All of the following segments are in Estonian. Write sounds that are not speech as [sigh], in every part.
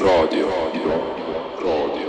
Radio, radio, radio.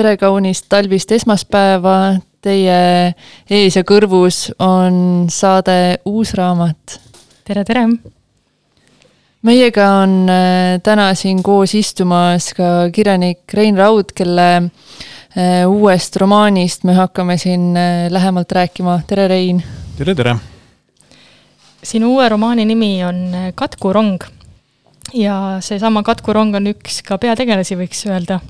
Tere kaunist talvist esmaspäeva, teie ees ja kõrvus on saade Uus raamat. tere, tere! meiega on äh, täna siin koos istumas ka kirjanik Rein Raud, kelle äh, uuest romaanist me hakkame siin äh, lähemalt rääkima. tere, Rein! tere, tere! sinu uue romaani nimi on Katkurong ja seesama Katkurong on üks ka peategelasi, võiks öelda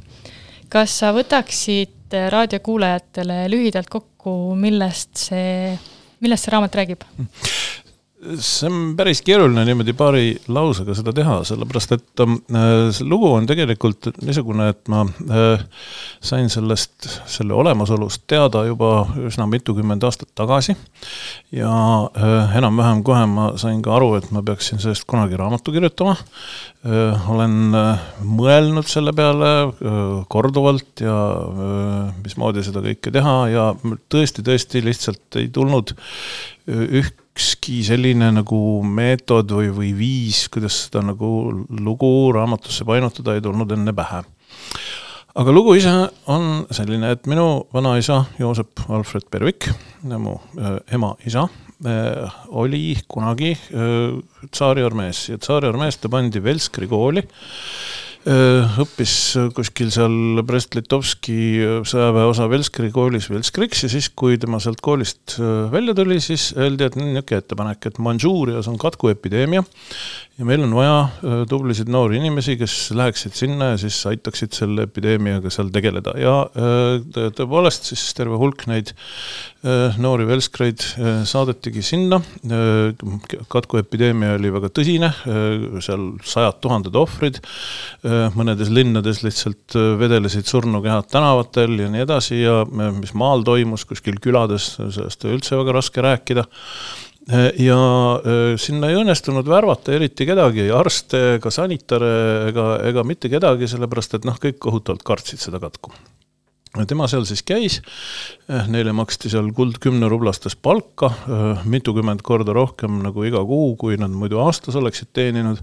kas sa võtaksid raadiokuulajatele lühidalt kokku, millest see, millest see raamat räägib? See on päris keeruline niimoodi paari lausega seda teha, sellepärast et äh, see lugu on tegelikult niisugune, et ma äh, sain sellest, selle olemasolust teada juba üsna mitukümmend aastat tagasi. ja äh, enam-vähem kohe ma sain ka aru, et ma peaksin sellest kunagi raamatu kirjutama olen mõelnud selle peale korduvalt ja mismoodi seda kõike teha ja tõesti, tõesti lihtsalt ei tulnud üht ükski selline nagu meetod või, või viis, kuidas seda nagu lugu raamatusse painutada, ei tulnud enne pähe. aga lugu ise on selline, et minu vanaisa Joosep Alfred Pervik, mu äh, ema isa äh,, oli kunagi äh, tsaariarmees ja tsaariarmees ta pandi Velskri kooli õppis kuskil seal Brest-Litovski sõjaväeosa Velskri koolis Velskriks ja siis, kui tema sealt koolist välja tuli, siis öeldi, et niisugune ettepanek, et Mandžuurias on katkuepideemia ja meil on vaja tublisid noori inimesi, kes läheksid sinna ja siis aitaksid selle epideemiaga seal tegeleda ja tõepoolest siis terve hulk neid noori velskreid saadetigi sinna. katkuepideemia oli väga tõsine, seal sajad tuhanded ohvrid mõnedes linnades lihtsalt vedelesid surnukehad tänavatel ja nii edasi ja mis maal toimus, kuskil külades, sellest oli üldse väga raske rääkida ja sinna ei õnnestunud värvata eriti kedagi, ei arste ega sanitare ega, ega mitte kedagi, sellepärast et noh, kõik kohutavalt kartsid seda katku. tema seal siis käis, neile maksti seal kuld kümnerublastes palka, mitukümmend korda rohkem nagu iga kuu, kui nad muidu aastas oleksid teeninud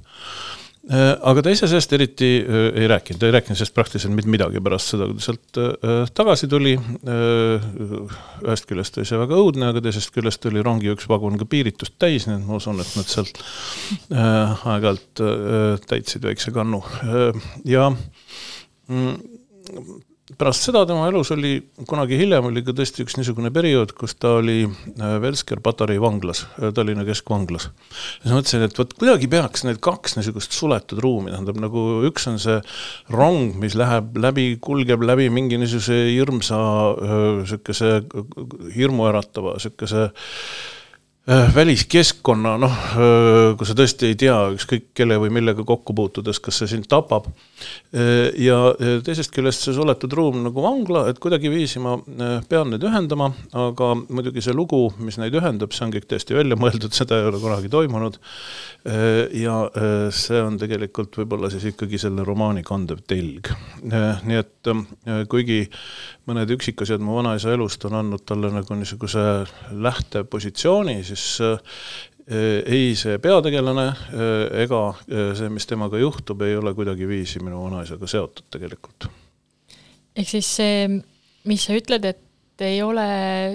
aga ta ise sellest eriti äh, ei rääkinud, ta ei rääkinud sellest praktiliselt mitte midagi pärast seda, kui ta sealt äh, tagasi tuli. ühest küljest oli see väga õudne, aga teisest küljest oli rongi üks vagun ka piiritust täis, nii et ma usun, et nad sealt aeg-ajalt täitsid väikse kannu ja mm, pärast seda tema elus oli, kunagi hiljem oli ka tõesti üks niisugune periood, kus ta oli äh, Velsker patarei vanglas, äh, Tallinna keskvanglas. ja siis mõtlesin, et vot kuidagi peaks need kaks niisugust suletud ruumi, tähendab nagu üks on see rong, mis läheb läbi, kulgeb läbi mingi niisuguse hirmsa, niisuguse hirmuäratava, niisuguse Äh, väliskeskkonna, noh, äh, kui sa tõesti ei tea ükskõik kelle või millega kokku puutudes, kas see sind tapab. Äh, ja teisest küljest see suletud ruum nagu vangla, et kuidagiviisi ma pean need ühendama, aga muidugi see lugu, mis neid ühendab, see on kõik täiesti välja mõeldud, seda ei ole kunagi toimunud. ja see on tegelikult võib-olla siis ikkagi selle romaani kandev telg. nii et kuigi mõned üksikasjad mu vanaisa elust on andnud talle nagu niisuguse lähtepositsiooni, siis äh, ei see peategelane äh, ega äh, see, mis temaga juhtub, ei ole kuidagiviisi minu vanaisaga seotud tegelikult. ehk siis see, mis sa ütled, et ei ole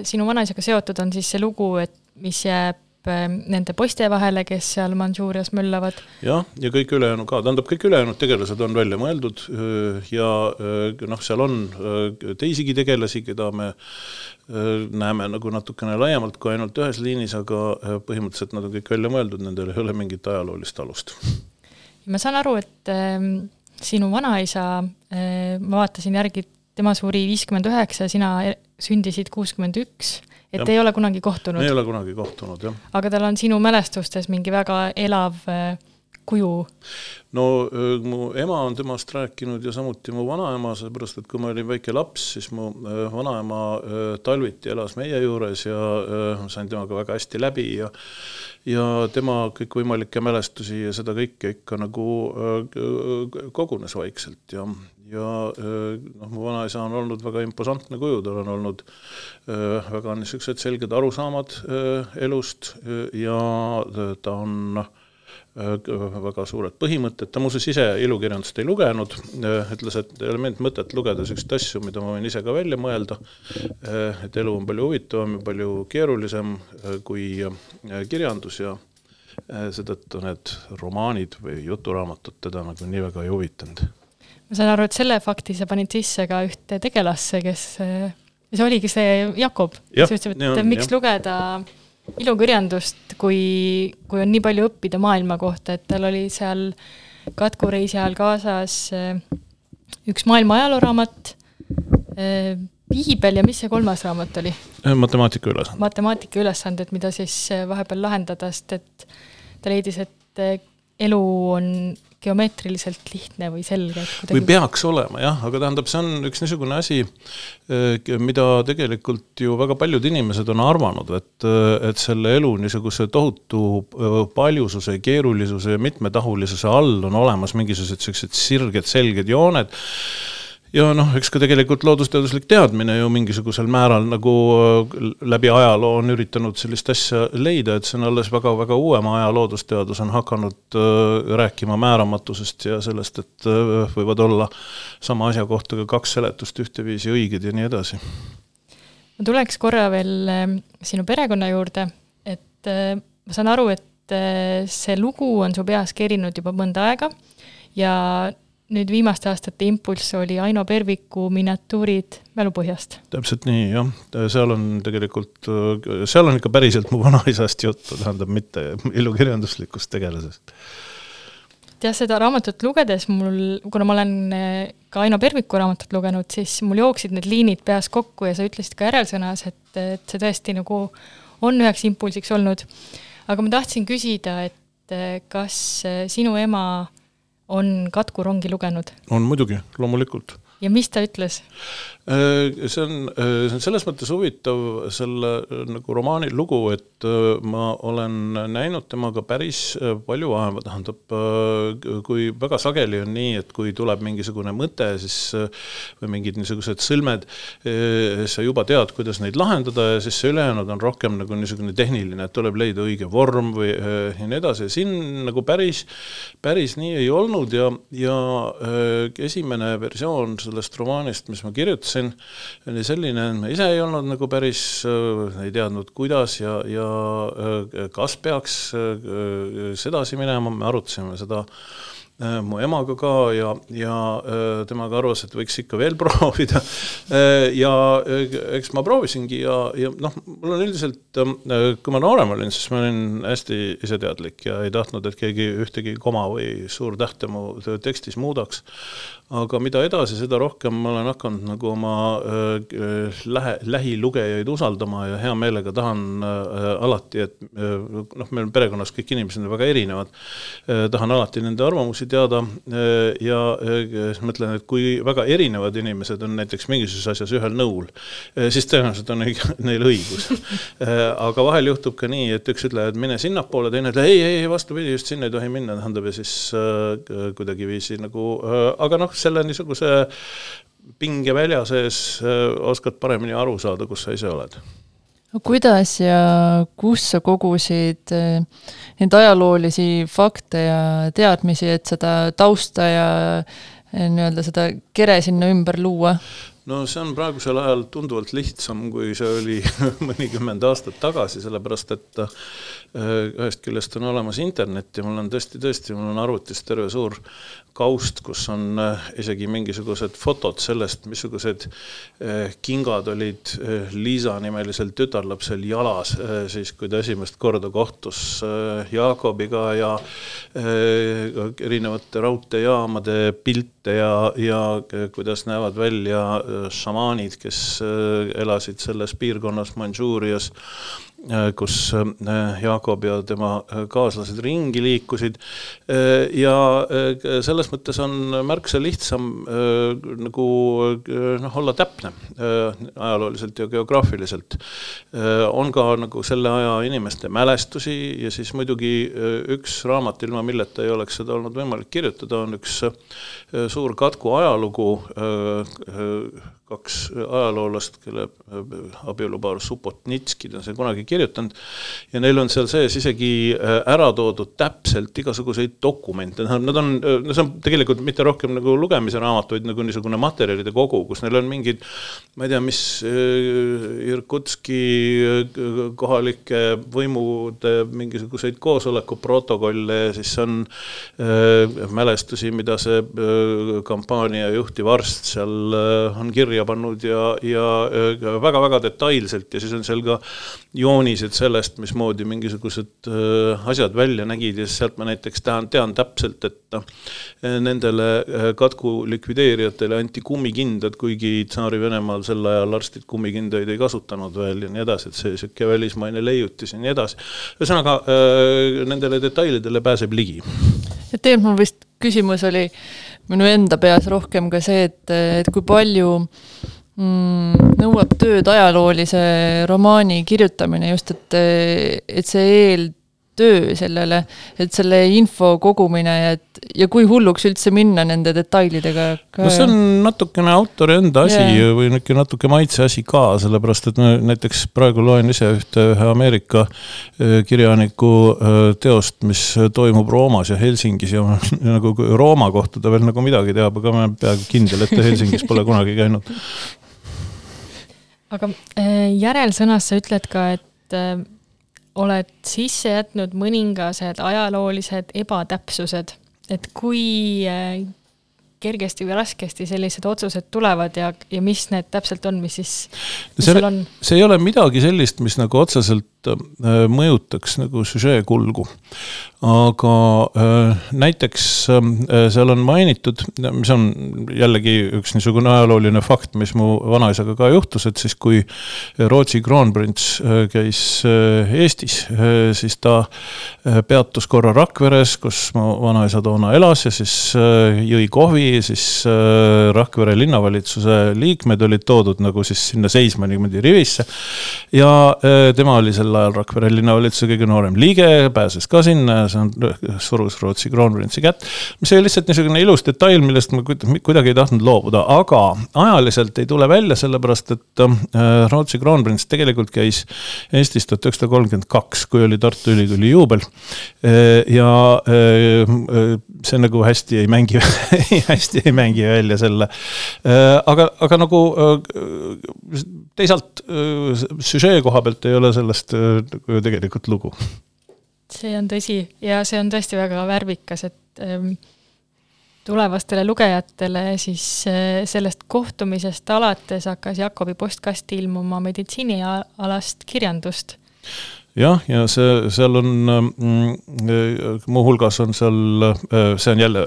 sinu vanaisaga seotud, on siis see lugu, et mis jääb Ähm, nende poiste vahele, kes seal Mandžuurias möllavad. jah, ja kõik ülejäänud ka, tähendab, kõik ülejäänud tegelased on välja mõeldud äh, ja äh, noh, seal on teisigi tegelasi, keda me näeme nagu natukene laiemalt kui ainult ühes liinis, aga põhimõtteliselt nad on kõik välja mõeldud, nendel ei ole mingit ajaloolist alust. ma saan aru, et sinu vanaisa ma vaatasin järgi, tema suri viiskümmend üheksa, sina sündisid kuuskümmend üks et ja. ei ole kunagi kohtunud? ei ole kunagi kohtunud, jah. aga tal on sinu mälestustes mingi väga elav äh, kuju? no äh, mu ema on temast rääkinud ja samuti mu vanaema, sellepärast et kui ma olin väike laps, siis mu vanaema talviti elas meie juures ja sain temaga väga hästi läbi ja ja tema kõikvõimalikke mälestusi ja seda kõike ikka nagu kogunes vaikselt ja ja äh, noh, mu vanaisa on olnud väga imposantne kuju, tal on olnud äh, väga niisugused selged arusaamad äh, elust ja ta on noh, väga suured põhimõtted, ta muuseas ise ilukirjandust ei lugenud, ütles, et ei ole mingit mõtet lugeda niisuguseid asju, mida ma võin ise ka välja mõelda, et elu on palju huvitavam ja palju keerulisem kui kirjandus ja seetõttu need romaanid või juturaamatud teda nagu nii väga ei huvitanud ma saan aru, et selle fakti sa panid sisse ka ühte tegelasse, kes, see oligi see Jakob, kes ütles, et ja, miks ja. lugeda ilukirjandust, kui, kui on nii palju õppida maailma kohta, et tal oli seal katkureisi ajal kaasas eh, üks maailma ajalooraamat, piibel ja mis see kolmas raamat oli? matemaatika ülesanded. matemaatika ülesanded, mida siis vahepeal lahendada, sest et ta leidis, et elu on geomeetriliselt lihtne või selge. Või peaks olema jah, aga tähendab, see on üks niisugune asi, eh, mida tegelikult ju väga paljud inimesed on arvanud, et, eh, et selle elu niisuguse tohutu eh, paljususe, keerulisuse ja mitmetahulisuse all on olemas mingisugused niisugused sirged, selged jooned ja noh, eks ka tegelikult loodusteaduslik teadmine ju mingisugusel määral nagu äh, läbi ajaloo on üritanud sellist asja leida, et see on alles väga-väga uuema aja loodusteadus on hakanud äh, rääkima määramatusest ja sellest, et äh, võivad olla sama asja kohta ka kaks seletust ühteviisi õiged ja nii edasi. ma tuleks korra veel sinu perekonna juurde, et ma saan aru, et see lugu on su peas kerinud juba mõnda aega ja nüüd viimaste aastate impulss oli Aino Perviku miniatuurid Mälupõhjast. täpselt nii, jah, seal on tegelikult, seal on ikka päriselt mu vanaisast juttu, tähendab mitte ilukirjanduslikust tegelasest. jah, seda raamatut lugedes mul, kuna ma olen eh, ka Aino Perviku raamatut lugenud, siis mul jooksid need liinid peas kokku ja sa ütlesid ka järelsõnas, et, et see tõesti nagu on üheks impulsiks olnud. aga ma tahtsin küsida, et eh, kas sinu ema on Katku rongi lugenud? on muidugi, loomulikult. Ja mis ta ütles? Äh, see on, äh, see on selles mõttes huvitav selle äh, nagu romaani lugu, et ma olen näinud temaga päris palju vaeva, tähendab, kui väga sageli on nii, et kui tuleb mingisugune mõte, siis või mingid niisugused sõlmed, sa juba tead, kuidas neid lahendada ja siis see ülejäänud on rohkem nagu niisugune tehniline, et tuleb leida õige vorm või ja nii edasi, siin nagu päris, päris nii ei olnud ja, ja esimene versioon sellest romaanist, mis ma kirjutasin, oli selline, et ma ise ei olnud nagu päris, äh, ei teadnud, kuidas ja, ja äh, kas peaks äh, sedasi minema, me arutasime seda mu emaga ka ja, ja temaga arvas, et võiks ikka veel [laughs] proovida. ja eks ma proovisingi ja, ja noh, mul on üldiselt, kui ma noorem olin, siis ma olin hästi iseteadlik ja ei tahtnud, et keegi ühtegi koma või suurtähte mu tekstis muudaks aga mida edasi, seda rohkem ma olen hakanud nagu oma äh, lähe, lähilugejaid usaldama ja hea meelega tahan alati, et noh, meil perekonnas kõik inimesed on väga erinevad tahan alati nende arvamusi teada ja mõtlen, et kui väga erinevad inimesed on näiteks mingisuguses asjas ühel nõul, siis tõenäoliselt on neil [laughs] õigus. Aga vahel juhtub ka nii, et üks ütleb, et mine sinnapoole, teine ütleb ei, ei, vastupidi, just sinna ei tohi minna, tähendab ja siis kuidagiviisi nagu aga noh, selle niisuguse pingevälja sees äh, oskad paremini aru saada, kus sa ise oled. no kuidas ja kus sa kogusid äh, neid ajaloolisi fakte ja teadmisi, et seda tausta ja äh, nii-öelda seda kere sinna ümber luua? No see on praegusel ajal tunduvalt lihtsam, kui see oli [laughs] mõnikümmend aastat tagasi, sellepärast et ühest küljest on olemas internet ja mul on tõesti, tõesti, mul on arvutis terve suur kaust, kus on äh, isegi mingisugused fotod sellest, missugused äh, kingad olid äh, Liisa nimelisel tütarlapsel jalas, siis kui ta esimest korda kohtus Jaakobiga ja erinevate raudteejaamade pilte ja, ja kuidas näevad välja šamaanid, kes elasid selles piirkonnas Mandžuurias Äh, kus äh, Jakob ja tema äh, kaaslased ringi liikusid. ja selles mõttes on märksa lihtsam nagu noh, olla täpne ajalooliselt ja geograafiliselt. on ka nagu selle aja inimeste mälestusi ja siis muidugi üks raamat, ilma milleta ei oleks seda olnud võimalik kirjutada, on üks suur katku ajalugu kaks ajaloolast, kelle äh, abielupaar Supotnitskid on seal kunagi kirjutanud ja neil on seal sees isegi äh, ära toodud täpselt igasuguseid dokumente, tähendab, nad on, äh, no see on tegelikult mitte rohkem nagu lugemise raamat, vaid nagu niisugune materjalide kogu, kus neil on mingid ma ei tea, mis Irkutski kohalike võimude mingisuguseid koosolekuprotokolle ja siis on mälestusi, mida see kampaania juhtiv arst seal on kirja kirja pannud ja, ja väga-väga detailselt ja siis on seal ka joonised sellest, mismoodi mingisugused asjad välja nägid ja sealt ma näiteks tean, tean täpselt, et nendele katku likvideerijatele anti kummikindad, kuigi Tsaari-Venemaal sel ajal arstid kummikindaid ei kasutanud veel ja nii edasi, et see niisugune välismaine leiutis ja nii edasi. ühesõnaga nendele detailidele pääseb ligi. et tegelikult mul vist küsimus oli minu enda peas rohkem ka see, et, et kui palju mm, nõuab tööd ajaloolise romaani kirjutamine just, et, et see eel töö sellele, et selle info kogumine ja et ja kui hulluks üldse minna nende detailidega no see on natukene autori enda asi yeah. või niisugune natuke maitse asi ka, sellepärast et ma näiteks praegu loen ise ühte ühe Ameerika äh, kirjaniku äh, teost, mis toimub Roomas ja Helsingis ja [laughs] nagu Rooma kohta ta veel nagu midagi teab, aga ma olen peaaegu kindel, et ta Helsingis pole kunagi käinud. aga äh, järelsõnas sa ütled ka, et oled sisse jätnud mõningased ajaloolised ebatäpsused, et kui äh, kergesti või raskesti sellised otsused tulevad ja, ja mis need täpselt on, mis siis, mis seal on? see ei ole midagi sellist, mis nagu otseselt äh, mõjutaks nagu süžee kulgu aga äh, näiteks äh, seal on mainitud, mis on jällegi üks niisugune ajalooline fakt, mis mu vanaisaga ka juhtus, et siis kui Rootsi kroonprints käis Eestis, siis ta peatus korra Rakveres, kus mu vanaisa toona elas ja siis jõi kohvi, siis Rakvere linnavalitsuse liikmed olid toodud nagu siis sinna seisma niimoodi rivisse. ja tema oli sel ajal Rakvere linnavalitsuse kõige noorem liige, pääses ka sinna see on, surus Rootsi kroonprintsi kätt. mis oli lihtsalt niisugune ilus detail, millest ma kuidagi ei tahtnud loobuda, aga ajaliselt ei tule välja, sellepärast et äh, Rootsi kroonprints tegelikult käis Eestis tuhat üheksasada kolmkümmend kaks, kui oli Tartu Ülikooli juubel. Äh, ja äh, see nagu hästi ei mängi [laughs] hästi ei mängi välja selle. aga, aga nagu teisalt süžee koha pealt ei ole sellest tegelikult lugu see on tõsi ja see on tõesti väga värvikas, et ähm, tulevastele lugejatele siis äh, sellest kohtumisest alates hakkas Jakobi postkasti ilmuma meditsiinialast kirjandust jah, ja see, seal on mm,, muuhulgas on seal, see on jälle,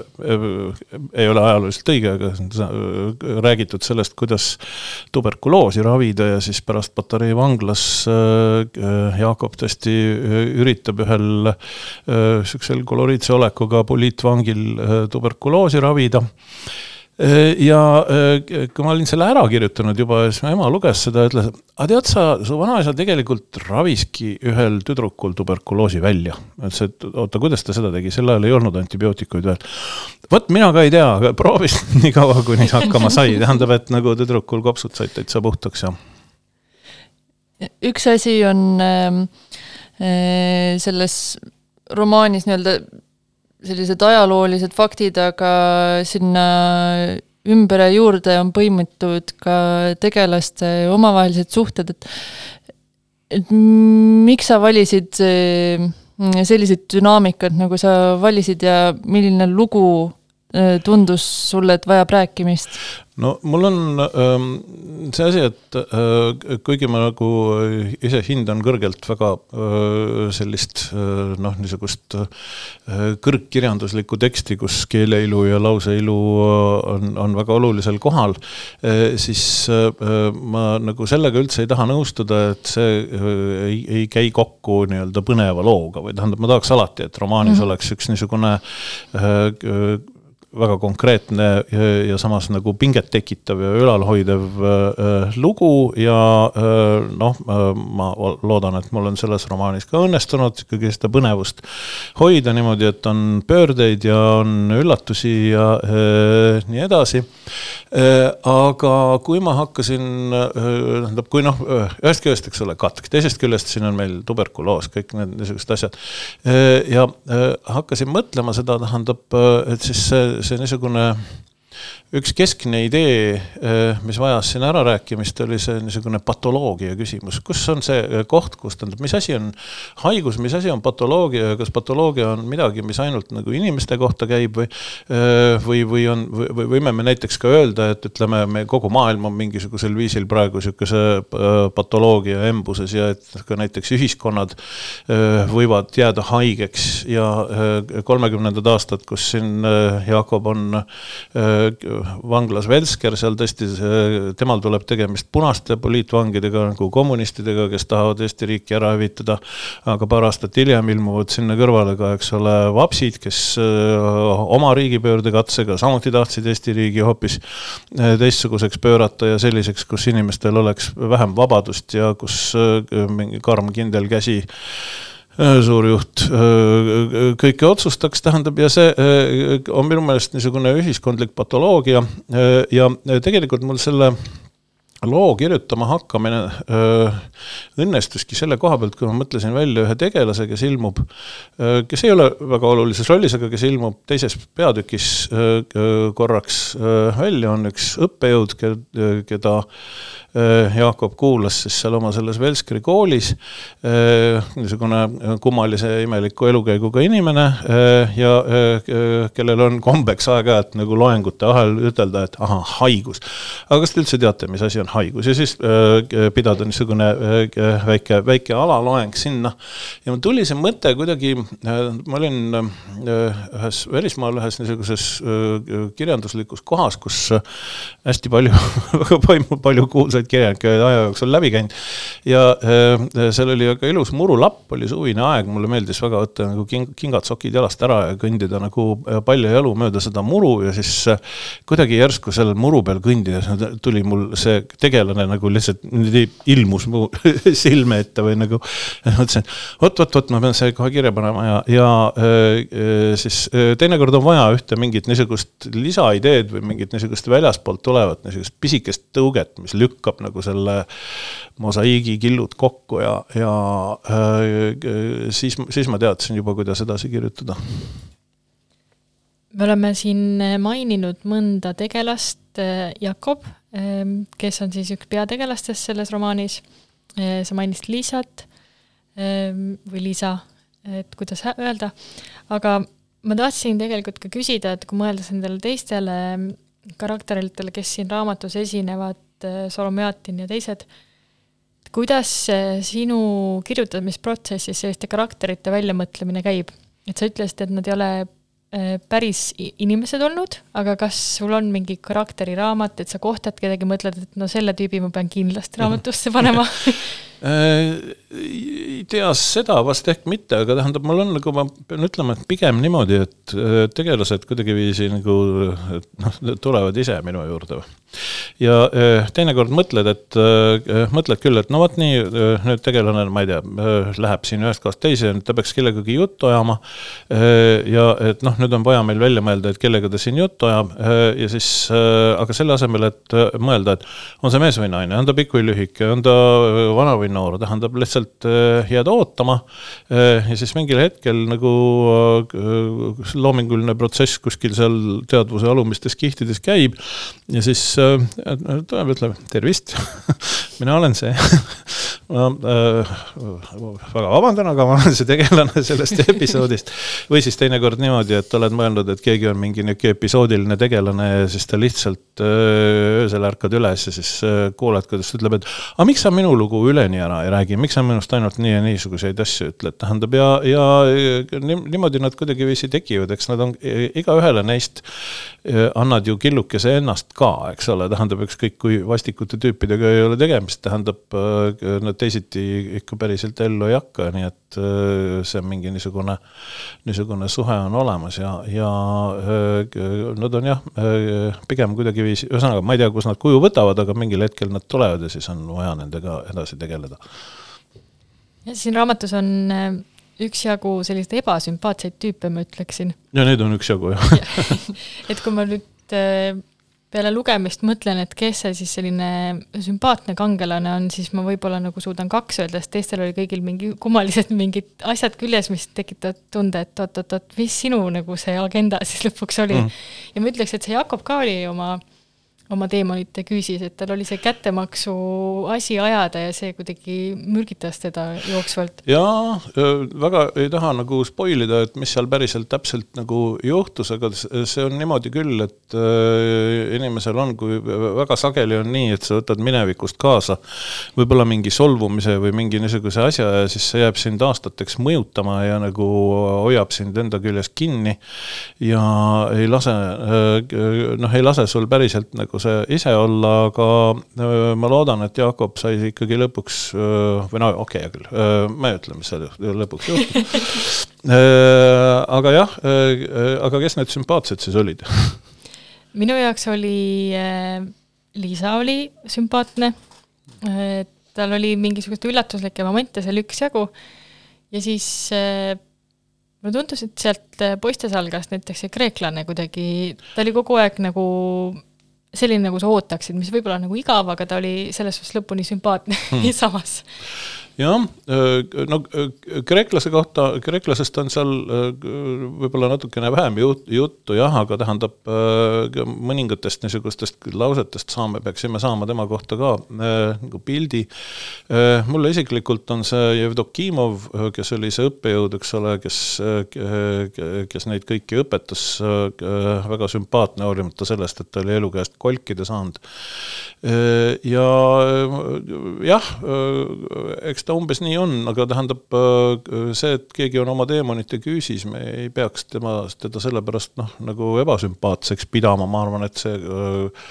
ei ole ajalooliselt õige, aga räägitud sellest, kuidas tuberkuloosi ravida ja siis pärast Patarei vanglas Jakob tõesti üritab ühel niisugusel koloriitse olekuga poliitvangil tuberkuloosi ravida. Äh, ja äh, kui ma olin selle ära kirjutanud juba, siis mu ema luges seda ütles, aga tead sa, su vanaisa tegelikult raviski ühel tüdrukul tuberkuloosi välja. ütles, et oota, kuidas ta seda tegi, sel ajal ei olnud antibiootikuid veel. vot mina ka ei tea, aga proovis [laughs] nii kaua, kuni hakkama sai, tähendab, et nagu tüdrukul kopsud said täitsa puhtaks ja. üks asi on ähm, äh, selles romaanis nii-öelda sellised ajaloolised faktid, aga sinna ümber ja juurde on põimitud ka tegelaste omavahelised suhted, et et miks sa valisid eh, sellised dünaamikad, nagu sa valisid ja milline lugu eh, tundus sulle, et vajab rääkimist? No mul on ähm, see asi, et äh, kuigi ma nagu ise hindan kõrgelt väga äh, sellist äh, noh, niisugust äh, kõrgkirjanduslikku teksti, kus keeleilu ja lauseilu on, on väga olulisel kohal äh,, siis äh, ma nagu sellega üldse ei taha nõustuda, et see äh, ei, ei käi kokku nii-öelda põneva looga või tähendab, ma tahaks alati, et romaanis mm -hmm. oleks üks niisugune äh, väga konkreetne ja, ja samas nagu pinget tekitav ja ülalhoidev äh, lugu ja äh, noh äh,, ma loodan, et mul on selles romaanis ka õnnestunud ikkagi seda põnevust hoida niimoodi, et on pöördeid ja on üllatusi ja äh, nii edasi äh,. aga kui ma hakkasin äh,, tähendab, kui noh, ühest küljest, eks ole, katk, teisest küljest siin on meil tuberkuloos, kõik need niisugused asjad äh,. ja äh, hakkasin mõtlema seda, tähendab, et siis see see niisugune üks keskne idee, äh, mis vajas siin ärarääkimist, oli see niisugune patoloogia küsimus, kus on see äh, koht, kus tähendab, mis asi on haigus, mis asi on patoloogia ja kas patoloogia on midagi, mis ainult nagu inimeste kohta käib või äh, või, või on, või võime me näiteks ka öelda, et ütleme, me kogu maailm on mingisugusel viisil praegu niisuguse patoloogia embuses ja et ka näiteks ühiskonnad võivad jääda haigeks ja kolmekümnendad aastad, kus siin Jakob on vanglas Velsker, seal tõesti temal tuleb tegemist punaste poliitvangidega nagu kommunistidega, kes tahavad Eesti riiki ära hävitada. aga paar aastat hiljem ilmuvad sinna kõrvale ka, eks ole, vapsid, kes oma riigipöördekatsega samuti tahtsid Eesti riigi hoopis teistsuguseks pöörata ja selliseks, kus inimestel oleks vähem vabadust ja kus mingi karm kindel käsi Suurjuht äh, kõike otsustaks, tähendab, ja see on minu meelest niisugune ühiskondlik patoloogia ja tegelikult mul selle loo kirjutama hakkamine öö, õnnestuski selle koha pealt, kui ma mõtlesin välja ühe tegelase, kes ilmub, kes ei ole väga olulises rollis, aga kes ilmub teises peatükis öö, korraks öö, välja, on üks õppejõud, keda Jakob kuulas siis seal oma selles Velskri koolis, niisugune kummalise imeliku elukäiguga inimene ja kellel on kombeks aeg-ajalt nagu loengute vahel ütelda, et ahah, haigus. aga kas te üldse teate, mis asi on haigus ja siis pidada niisugune väike, väike alaloeng sinna. ja mul tuli see mõte kuidagi, ma olin ühes välismaal ühes niisuguses kirjanduslikus kohas, kus hästi palju [laughs] väga palju, palju kuulsaid kirjanikke aja jooksul läbi käinud. ja äh, seal oli väga ilus murulapp, oli suvine aeg, mulle meeldis väga võtta nagu king, kingad, sokid jalast ära ja kõndida nagu äh, palja jalu mööda seda muru ja siis äh, kuidagi järsku seal muru peal kõndides tuli mul see tegelane nagu lihtsalt ilmus mu [laughs] silme ette või nagu mõtlesin, et vot-vot-vot, ma pean selle kohe kirja panema ja, ja siis teinekord on vaja ühte mingit niisugust lisaideed või mingit niisugust väljaspoolt tulevat niisugust pisikest tõuget, mis lükkab nagu selle mosaiigi killud kokku ja, ja siis, siis ma teadsin juba, kuidas edasi kirjutada. me oleme siin maininud mõnda tegelast, Jakob, kes on siis üks peategelastest selles romaanis, äh, sa mainisid Liisat ähm, või Liisa, et kuidas öelda, aga ma tahtsin tegelikult ka küsida, et kui mõeldes nendele teistele karakteritele, kes siin raamatus esinevad, Solomeatin ja teised, kuidas sinu kirjutamisprotsessis selliste karakterite väljamõtlemine käib? et sa ütlesid, et nad ei ole päris inimesed olnud, aga kas sul on mingi karakteriraamat, et sa kohtad kedagi, mõtled, et no selle tüübi ma pean kindlasti raamatusse panema? äh, [laughs] ei tea seda vast ehk mitte, aga tähendab, mul on nagu ma pean ütlema, et pigem niimoodi, et tegelased kuidagiviisi nagu noh, tulevad ise minu juurde ja äh, teinekord mõtled, et äh, mõtled küll, et no vot nii, äh, nüüd tegelane, ma ei tea, läheb siin ühest kohast teise, ta peaks kellegagi juttu ajama. ja et noh, nüüd on vaja meil välja mõelda, et kellega ta siin juttu ajab ja siis, aga selle asemel, et mõelda, et on see mees või naine, on ta pikk või lühike, on ta vana või noor, tähendab lihtsalt jääda ootama. ja siis mingil hetkel nagu loominguline protsess kuskil seal teadvuse alumistes kihtides käib ja siis tuleb, ütleb tervist [laughs] mina olen see [laughs] ma äh, väga vabandan, aga ma olen see tegelane sellest episoodist. või siis teinekord niimoodi, et oled mõelnud, et keegi on mingi niisugune episoodiline tegelane ja siis ta lihtsalt äh, öösel ärkad üles ja siis äh, kuuled, kuidas ta ütleb, et aga miks sa minu lugu üleni ära ei räägi, miks sa minust ainult nii ja niisuguseid asju ütled, tähendab ja, ja niimoodi nad kuidagiviisi tekivad, eks nad on, igaühele neist annad ju killukese ennast ka, eks ole, tähendab ükskõik kui vastikute tüüpidega ei ole tegemist, tähendab nad teisiti ikka päriselt ellu ei hakka, nii et äh, see on mingi niisugune, niisugune suhe on olemas ja, ja äh, nad on jah, äh, pigem kuidagiviisi, ühesõnaga ma ei tea, kus nad kuju võtavad, aga mingil hetkel nad tulevad ja siis on vaja nendega edasi tegeleda. ja siin raamatus on üksjagu selliseid ebasümpaatseid tüüpe, ma ütleksin. ja neid on üksjagu, jah [laughs] et kui ma nüüd peale lugemist mõtlen, et kes see siis selline sümpaatne kangelane on, siis ma võib-olla nagu suudan kaks öelda, sest teistel oli kõigil mingi kummalised mingid asjad küljes, mis tekitavad tunde, et oot-oot-oot, mis sinu nagu see agenda siis lõpuks oli? Mm.. ja ma ütleks, et see Jakob ka oli oma oma teemonite küüsis, et tal oli see kättemaksu asi ajada ja see kuidagi mürgitas teda jooksvalt. jaa, väga ei taha nagu spoil ida, et mis seal päriselt täpselt nagu juhtus, aga see on niimoodi küll, et inimesel on, kui väga sageli on nii, et sa võtad minevikust kaasa võib-olla mingi solvumise või mingi niisuguse asja ja siis see jääb sind aastateks mõjutama ja nagu hoiab sind enda küljes kinni ja ei lase, noh, ei lase sul päriselt nagu see ise olla, aga ma loodan, et Jakob sai ikkagi lõpuks, või no okei okay,, küll, ma ei ütle, mis seal lõpuks juhtus. Aga jah, aga kes need sümpaatsed siis olid? minu jaoks oli, Liisa oli sümpaatne, tal oli mingisuguseid üllatuslikke momente seal üksjagu ja siis mulle tundus, et sealt poistesalgast näiteks see kreeklane kuidagi, ta oli kogu aeg nagu selline, nagu sa ootaksid, mis võib-olla nagu igav, aga ta oli selles suhtes lõpuni sümpaatne hmm. [laughs] samas jah, no kreeklase kohta, kreeklasest on seal võib-olla natukene vähem jut-, juttu jah, aga tähendab, mõningatest niisugustest lausetest saame, peaksime saama tema kohta ka nagu pildi. mulle isiklikult on see Jevdokimov, kes oli see õppejõud, eks ole, kes, kes neid kõiki õpetas, väga sümpaatne, hoolimata sellest, et ta oli elu käest kolkida saanud. ja jah, eks ta umbes nii on, aga tähendab äh, see, et keegi on oma teemonite küüsis, me ei peaks tema, teda sellepärast noh, nagu ebasümpaatseks pidama, ma arvan, et see äh,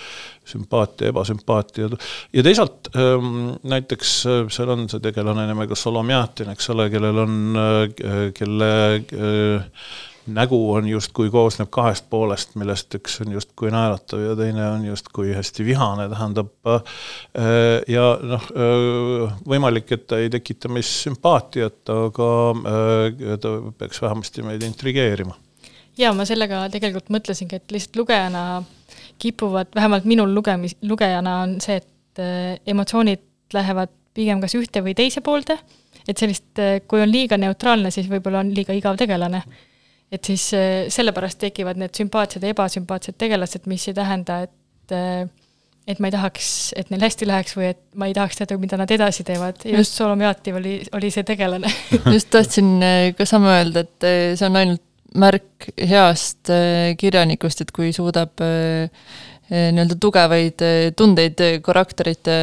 sümpaatia, ebasümpaatia ja teisalt ähm, näiteks äh, seal on see tegelane nimega Solomjatin, eks ole, kellel on, kelle nägu on justkui koosneb kahest poolest, millest üks on justkui naeratav ja teine on justkui hästi vihane, tähendab. Äh, ja noh, äh, võimalik, et ta ei tekita meis sümpaatiat, aga äh, ta peaks vähemasti meid intrigeerima. ja ma sellega tegelikult mõtlesingi, et lihtsalt lugejana kipuvad, vähemalt minul lugemis, lugejana on see, et emotsioonid lähevad pigem kas ühte või teise poolde, et sellist, kui on liiga neutraalne, siis võib-olla on liiga igav tegelane et siis äh, sellepärast tekivad need sümpaatsed ja ebasümpaatsed tegelased, mis ei tähenda, et äh, et ma ei tahaks, et neil hästi läheks või et ma ei tahaks teada, mida nad edasi teevad, just Solomiativ oli, oli see tegelane. [laughs] Just tahtsin äh, ka sama öelda, et see on ainult märk heast kirjanikust, et kui suudab nii-öelda tugevaid tundeid karakterite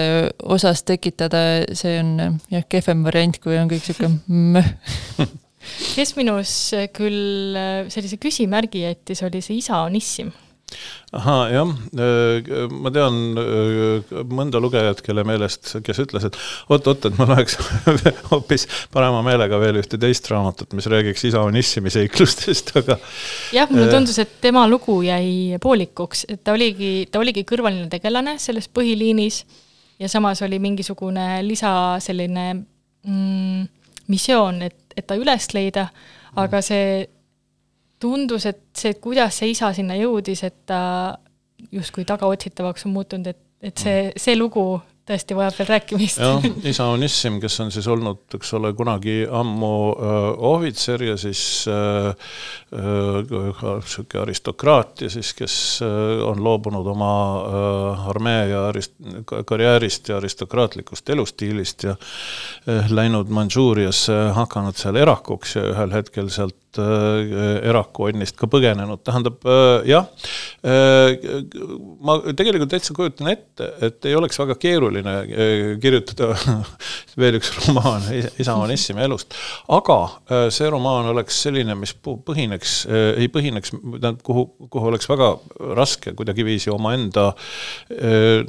osas tekitada, see on jah, kehvem variant, kui on kõik niisugune [laughs] möh [laughs] kes minus küll äh, sellise küsimärgi jättis, oli see isa Onissim ahaa, jah, äh, ma tean äh, mõnda lugejat, kelle meelest, kes ütles, et oot-oot, et ma loeks [laughs] hoopis parema meelega veel ühte teist raamatut, mis räägiks isa Onissimi seiklustest, aga jah, mulle tundus, et tema lugu jäi poolikuks, et ta oligi, ta oligi kõrvaline tegelane selles põhiliinis ja samas oli mingisugune lisa selline mm, missioon, et et ta üles leida, aga mm. see tundus, et see, kuidas see isa sinna jõudis, et ta justkui tagaotsitavaks on muutunud, et, et see, mm. see lugu tõesti vajab veel rääkimist. jah, isa Onissim, kes on siis olnud, eks ole, kunagi ammu äh, ohvitser ja siis äh, niisugune äh, aristokraat ja siis, kes äh, on loobunud oma äh, armee ja arist-, karjäärist ja aristokraatlikust elustiilist ja äh, läinud Mandžuuriasse, hakanud seal erakuks ja ühel hetkel sealt äh, erakonnist ka põgenenud, tähendab äh, jah äh,, ma tegelikult täitsa kujutan ette, et ei oleks väga keeruline äh, kirjutada [laughs] veel üks romaan [laughs] isa Onissimi elust, aga äh, see romaan oleks selline, mis põhineks, äh, ei põhineks, tähendab, kuhu, kuhu oleks väga raske kuidagiviisi omaenda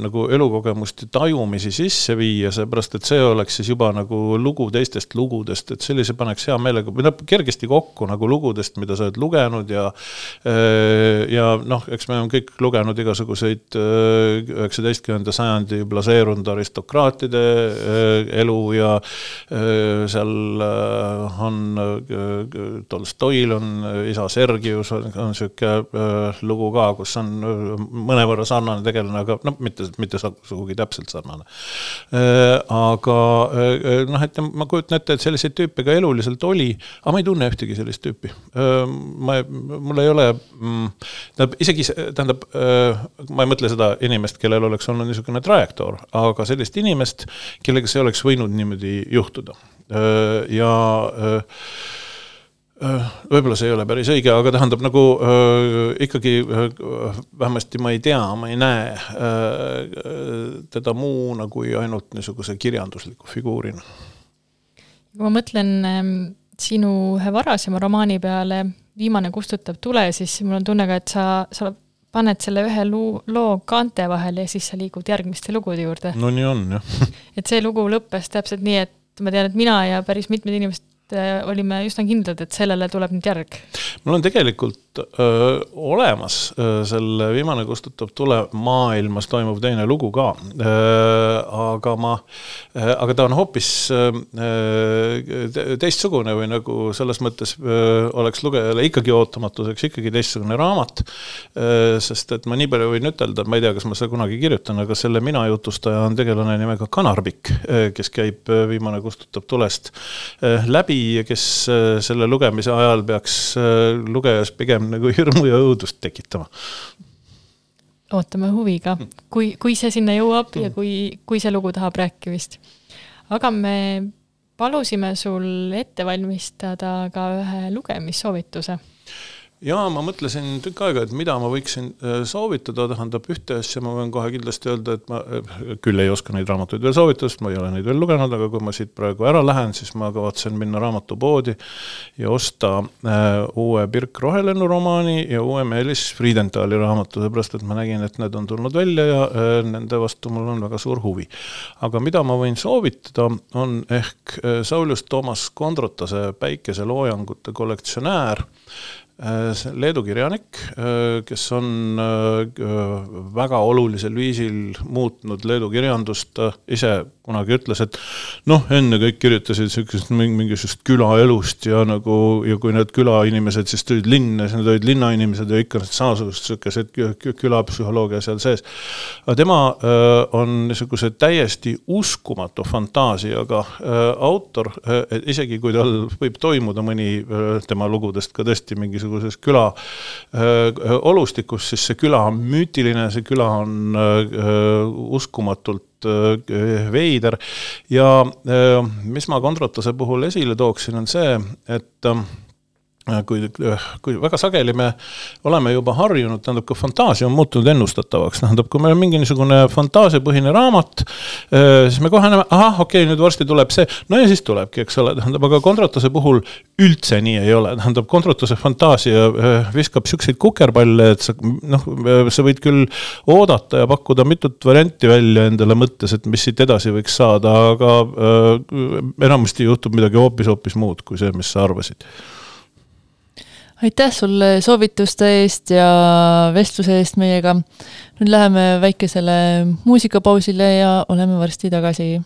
nagu elukogemust ja tajumisi sisse viia, seepärast et see oleks siis juba nagu lugu teistest lugudest, et sellise paneks hea meelega, või noh, kergesti kokku nagu lugudest, mida sa oled lugenud ja ja noh, eks me oleme kõik lugenud igasuguseid üheksateistkümnenda sajandi blaseerunud aristokraatide elu elu ja seal on Tolstoil on isa Sergius on, on niisugune lugu ka, kus on mõnevõrra sarnane tegelane, aga noh, mitte, mitte sugugi täpselt sarnane. aga noh, et ma kujutan ette, et selliseid tüüpe ka eluliselt oli, aga ma ei tunne ühtegi sellist tüüpi. ma, mul ei ole, mm, tähendab isegi, tähendab, ma ei mõtle seda inimest, kellel oleks olnud niisugune trajektoor, aga sellist inimest, kellega see oleks võinud niimoodi juhtuda. ja võib-olla see ei ole päris õige, aga tähendab nagu äh, ikkagi äh, vähemasti ma ei tea, ma ei näe äh, teda muuna kui ainult niisuguse kirjandusliku figuurina. kui ma mõtlen äh, sinu ühe varasema romaani peale, Viimane kustutab tule, siis mul on tunne ka, et sa, sa paned selle ühe loo, loo kaante vahele ja siis sa liigud järgmiste lugude juurde. no nii on, jah [laughs] et see lugu lõppes täpselt nii, et ma tean, et mina ja päris mitmed inimesed äh, olime üsna kindlad, et sellele tuleb nüüd järg. mul on tegelikult öö, olemas öö, selle Viimane kustutab tule maailmas toimuv teine lugu ka. aga ma, aga ta on hoopis teistsugune või nagu selles mõttes öö, oleks lugejale ikkagi ootamatuseks ikkagi teistsugune raamat. sest et ma nii palju võin ütelda, ma ei tea, kas ma seda kunagi kirjutan, aga selle mina jutustaja on tegelane nimega Kanarbik, kes käib Viimane kustutab tulest läbi ja kes selle lugemise ajal peaks lugejas pigem pigem nagu hirmu ja õudust tekitama. ootame huviga, kui, kui see sinna jõuab ja kui, kui see lugu tahab rääkimist. aga me palusime sul ette valmistada ka ühe lugemissoovituse jaa, ma mõtlesin tükk aega, et mida ma võiksin äh, soovitada, tähendab ühte asja ma võin kohe kindlasti öelda, et ma äh, küll ei oska neid raamatuid veel soovitada, sest ma ei ole neid veel lugenud, aga kui ma siit praegu ära lähen, siis ma kavatsen minna raamatupoodi ja osta äh, uue Birk Rohelennu romaani ja uue Meelis Friedentali raamatu, seepärast et ma nägin, et need on tulnud välja ja nende vastu mul on väga suur huvi. aga mida ma võin soovitada, on ehk Saulius Toomas Kondrotase Päikeseloojangute kollektsionäär Leedu kirjanik, äh, kes on äh, väga olulisel viisil muutnud Leedu kirjandust, ise kunagi ütles, et noh, enne kõik kirjutasid niisugusest mingisugust külaelust ja nagu, ja kui need külainimesed siis tulid linna, siis need olid linnainimesed ja ikka samasugused niisugused külapsühholoogia seal sees. aga tema on niisuguse täiesti uskumatu fantaasiaga autor, isegi kui tal võib toimuda mõni tema lugudest ka tõesti mingi mingisuguses küla öö, olustikus, siis see küla on müütiline, see küla on öö, uskumatult veider. Ja öö, mis ma Kondrotase puhul esile tooksin, on see, et Äh, kui, kui väga sageli me oleme juba harjunud, tähendab, ka fantaasia on muutunud ennustatavaks, tähendab, kui meil on mingi niisugune fantaasiapõhine raamat, äh, siis me kohe näeme, ahah, okei okay,, nüüd varsti tuleb see, no ja siis tulebki, eks ole, tähendab, aga Kondratase puhul üldse nii ei ole, tähendab, Kondratase fantaasia äh, viskab niisuguseid kukerpalle, et sa noh, sa võid küll oodata ja pakkuda mitut varianti välja endale mõttes, et mis siit edasi võiks saada, aga äh, enamasti juhtub midagi hoopis-hoopis muud kui see, mis sa arvasid aitäh sulle soovituste eest ja vestluse eest meiega. nüüd läheme väikesele muusikapausile ja oleme varsti tagasi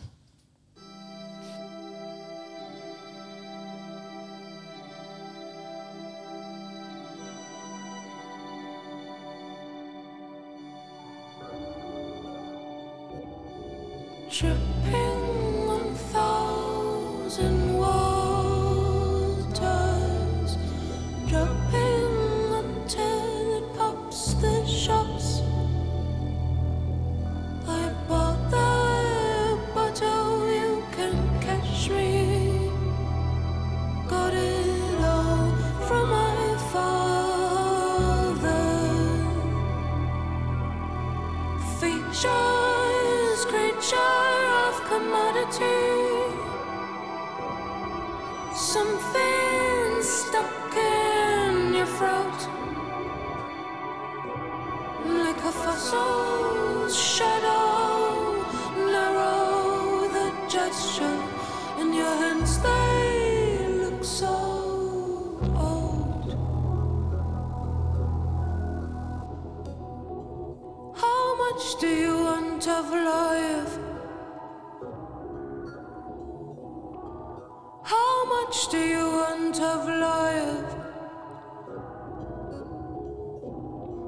of life?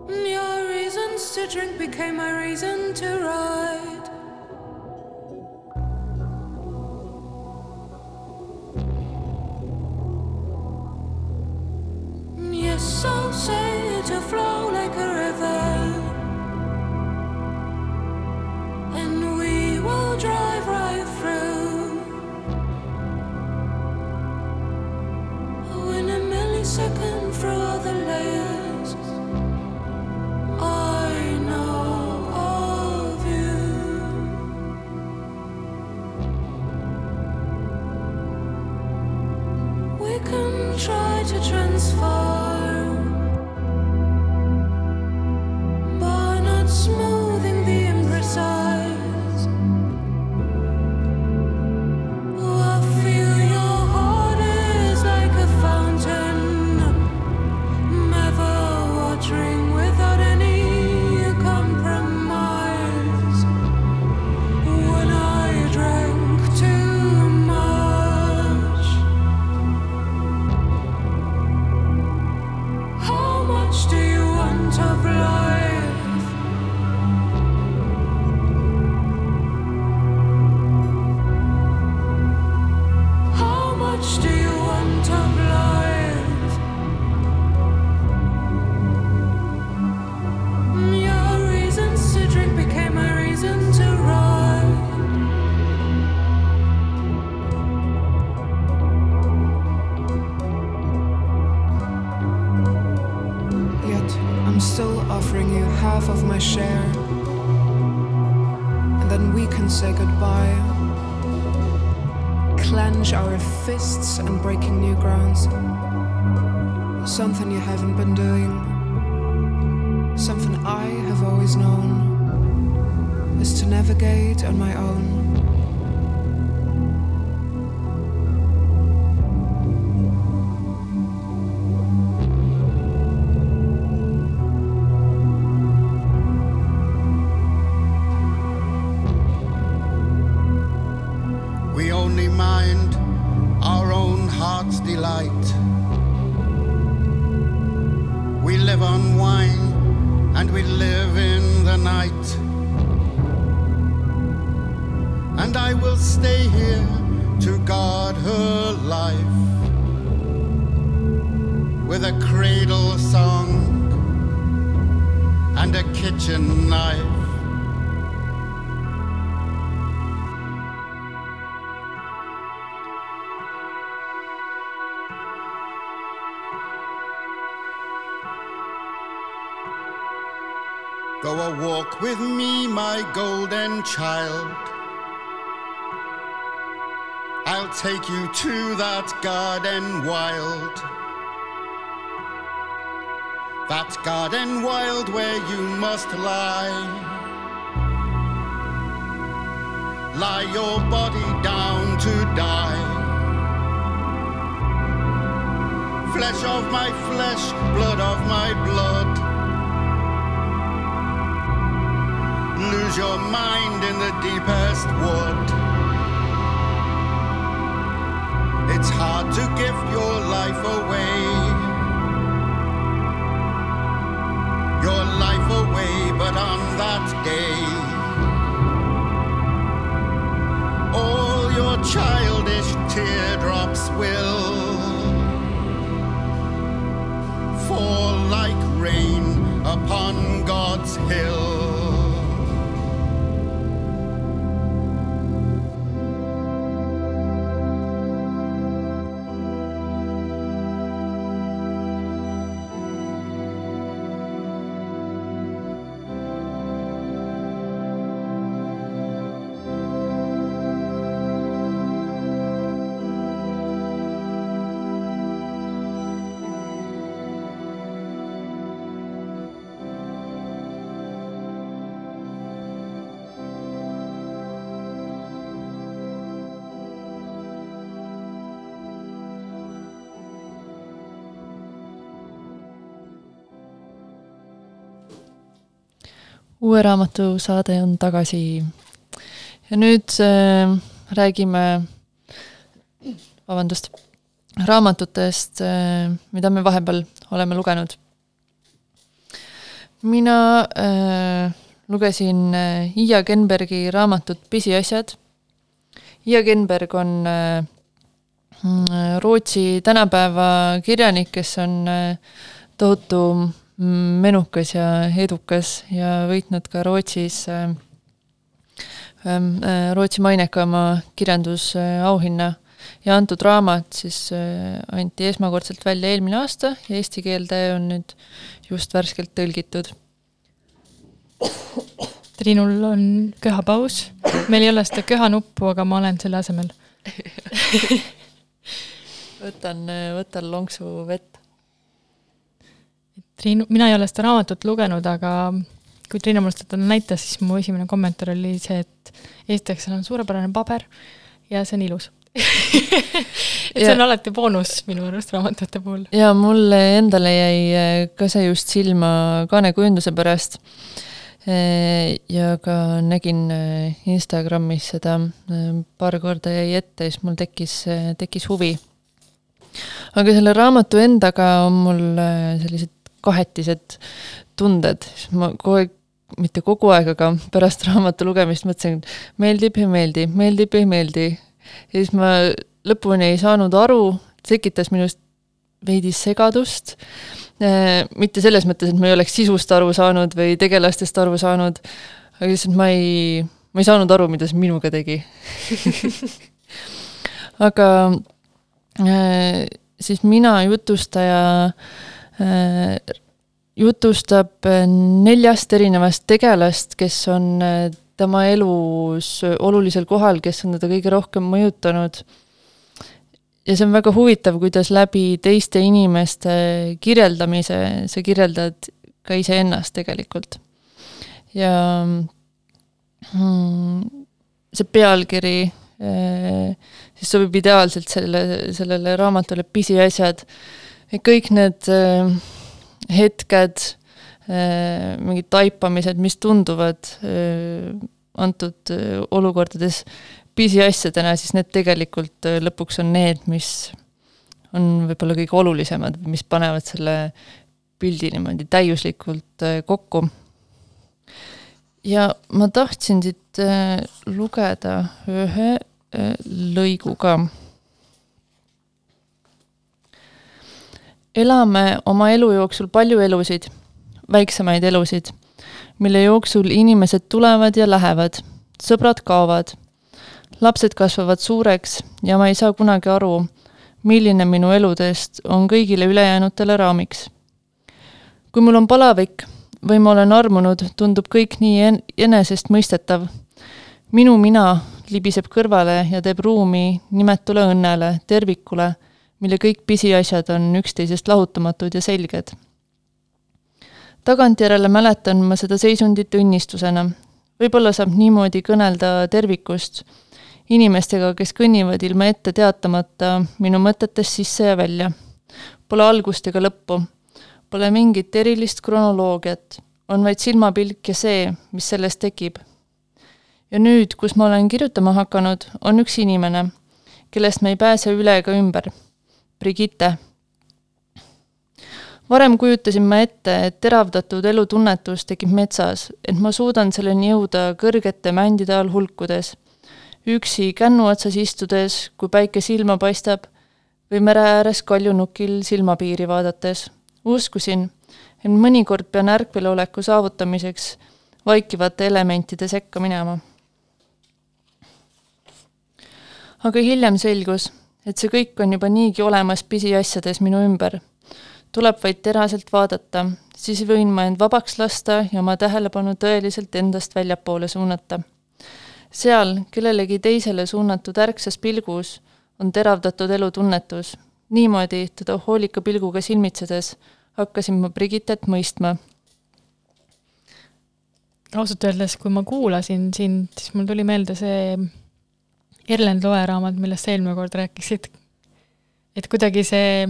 Your reasons to drink became my reason to ride. Something you haven't been doing. Something I have always known is to navigate on my own. With me, my golden child. I'll take you to that garden wild. That garden wild where you must lie. Lie your body down to die. Flesh of my flesh, blood of my blood. Lose your mind in the deepest wood. It's hard to give your life away. Your life away, but on that day, uue raamatu saade on tagasi. ja nüüd äh, räägime, vabandust, raamatutest, mida me vahepeal oleme lugenud. mina äh, lugesin Iia Genbergi raamatut Pisiasjad. Iia Genberg on äh, Rootsi tänapäeva kirjanik, kes on äh, tohutu menukas ja edukas ja võitnud ka Rootsis äh, ähm, äh, Rootsi mainekama kirjandusauhinna ja antud raamat siis anti esmakordselt välja eelmine aasta ja eesti keelde on nüüd just värskelt tõlgitud. Triinul on köhapaus, meil ei ole seda köhanuppu, aga ma olen selle asemel [laughs] võtan, võtan lonksu vett. Triinu, mina ei ole seda raamatut lugenud, aga kui Triinu mulle seda näitas, siis mu esimene kommentaar oli see, et esiteks seal on suurepärane paber ja see on ilus [laughs] et see on alati boonus minu arust raamatute puhul. ja mulle endale jäi eh, ka see just silma kaanekujunduse pärast. Eh, ja ka nägin eh, Instagramis seda paar korda jäi ette, siis mul tekkis, tekkis huvi aga selle raamatu endaga on mul sellised kahetised tunded, siis ma kogu aeg, mitte kogu aeg, aga pärast raamatu lugemist mõtlesin, meeldib, ei meeldi, meeldib, ei meeldi. ja siis ma lõpuni ei saanud aru, tekitas minust veidi segadust, äh, mitte selles mõttes, et ma ei oleks sisust aru saanud või tegelastest aru saanud, aga lihtsalt ma ei, ma ei saanud aru, mida see minuga tegi. [laughs] Aga Äh, siis mina jutustaja äh, jutustab neljast erinevast tegelast, kes on äh, tema elus olulisel kohal, kes on teda kõige rohkem mõjutanud. ja see on väga huvitav, kuidas läbi teiste inimeste kirjeldamise sa kirjeldad ka iseennast tegelikult. ja mm, see pealkiri siis sobib ideaalselt selle, sellele raamatule Pisiasjad. Kõik need äh, hetked äh,, mingid taipamised, mis tunduvad äh, antud olukordades pisiasjadena, siis need tegelikult lõpuks on need, mis on võib-olla kõige olulisemad, mis panevad selle pildi niimoodi täiuslikult kokku. ja ma tahtsin siit lugeda ühe Äh, lõiguga. Elame oma elu jooksul palju elusid, väiksemaid elusid, mille jooksul inimesed tulevad ja lähevad, sõbrad kaovad, lapsed kasvavad suureks ja ma ei saa kunagi aru, milline minu eludest on kõigile ülejäänutele raamiks. kui mul on palavik või ma olen armunud, tundub kõik nii en-, enesestmõistetav. minu mina libiseb kõrvale ja teeb ruumi nimetule õnnele, tervikule, mille kõik pisiasjad on üksteisest lahutamatud ja selged. tagantjärele mäletan ma seda seisundit õnnistusena. võib-olla saab niimoodi kõnelda tervikust, inimestega, kes kõnnivad ilma ette teatamata minu mõtetest sisse ja välja. Pole algust ega lõppu, pole mingit erilist kronoloogiat, on vaid silmapilk ja see, mis sellest tekib ja nüüd, kus ma olen kirjutama hakanud, on üks inimene, kellest me ei pääse üle ega ümber. Brigitte. varem kujutasin ma ette, et teravdatud elutunnetus tekib metsas, et ma suudan selleni jõuda kõrgete mändide all hulkudes, üksi kännu otsas istudes, kui päike silma paistab, või mere ääres kaljunukil silmapiiri vaadates. uskusin, et mõnikord pean ärkveloleku saavutamiseks vaikivate elementide sekka minema aga hiljem selgus, et see kõik on juba niigi olemas pisiasjades minu ümber. tuleb vaid teraselt vaadata, siis võin ma end vabaks lasta ja oma tähelepanu tõeliselt endast väljapoole suunata. seal kellelegi teisele suunatud ärksas pilgus on teravdatud elutunnetus. niimoodi teda hoolika pilguga silmitsedes hakkasin ma Brigittet mõistma ausalt öeldes, kui ma kuulasin sind, siis mul tuli meelde see Erlend Loe raamat, millest sa eelmine kord rääkisid. et kuidagi see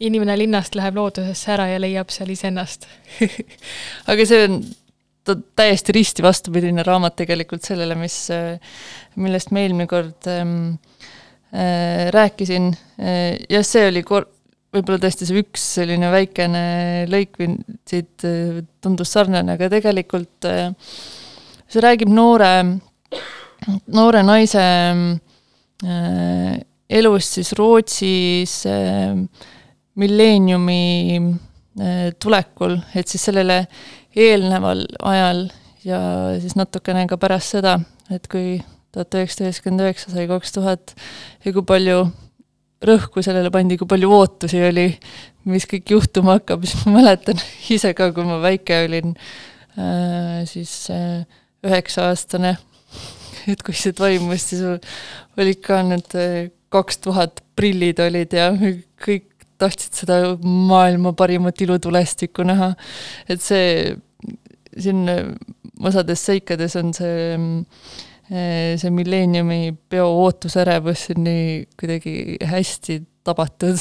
inimene linnast läheb loodusesse ära ja leiab seal iseennast [laughs] aga see on täiesti risti vastupidine raamat tegelikult sellele, mis, millest me eelmine kord ähm, äh, rääkisin äh,, jah, see oli kor-, võib-olla tõesti see üks selline väikene lõik või siit äh, tundus sarnane, aga tegelikult äh, see räägib noore, noore naise äh, elust siis Rootsis äh, milleeniumi äh, tulekul, et siis sellele eelneval ajal ja siis natukene ka pärast seda, et kui tuhat üheksasada üheksakümmend üheksa sai kaks tuhat ja kui palju rõhku sellele pandi, kui palju ootusi oli, mis kõik juhtuma hakkab, siis ma mäletan [laughs] ise ka, kui ma väike olin siis üheksa-aastane, [laughs] et kui see toimus, siis olid ka need äh, kaks tuhat prillid olid ja kõik tahtsid seda maailma parimat ilutulestikku näha. et see, siin osades seikades on see Eh, see milleeniumi peo ootusärevus nii kuidagi hästi tabatud.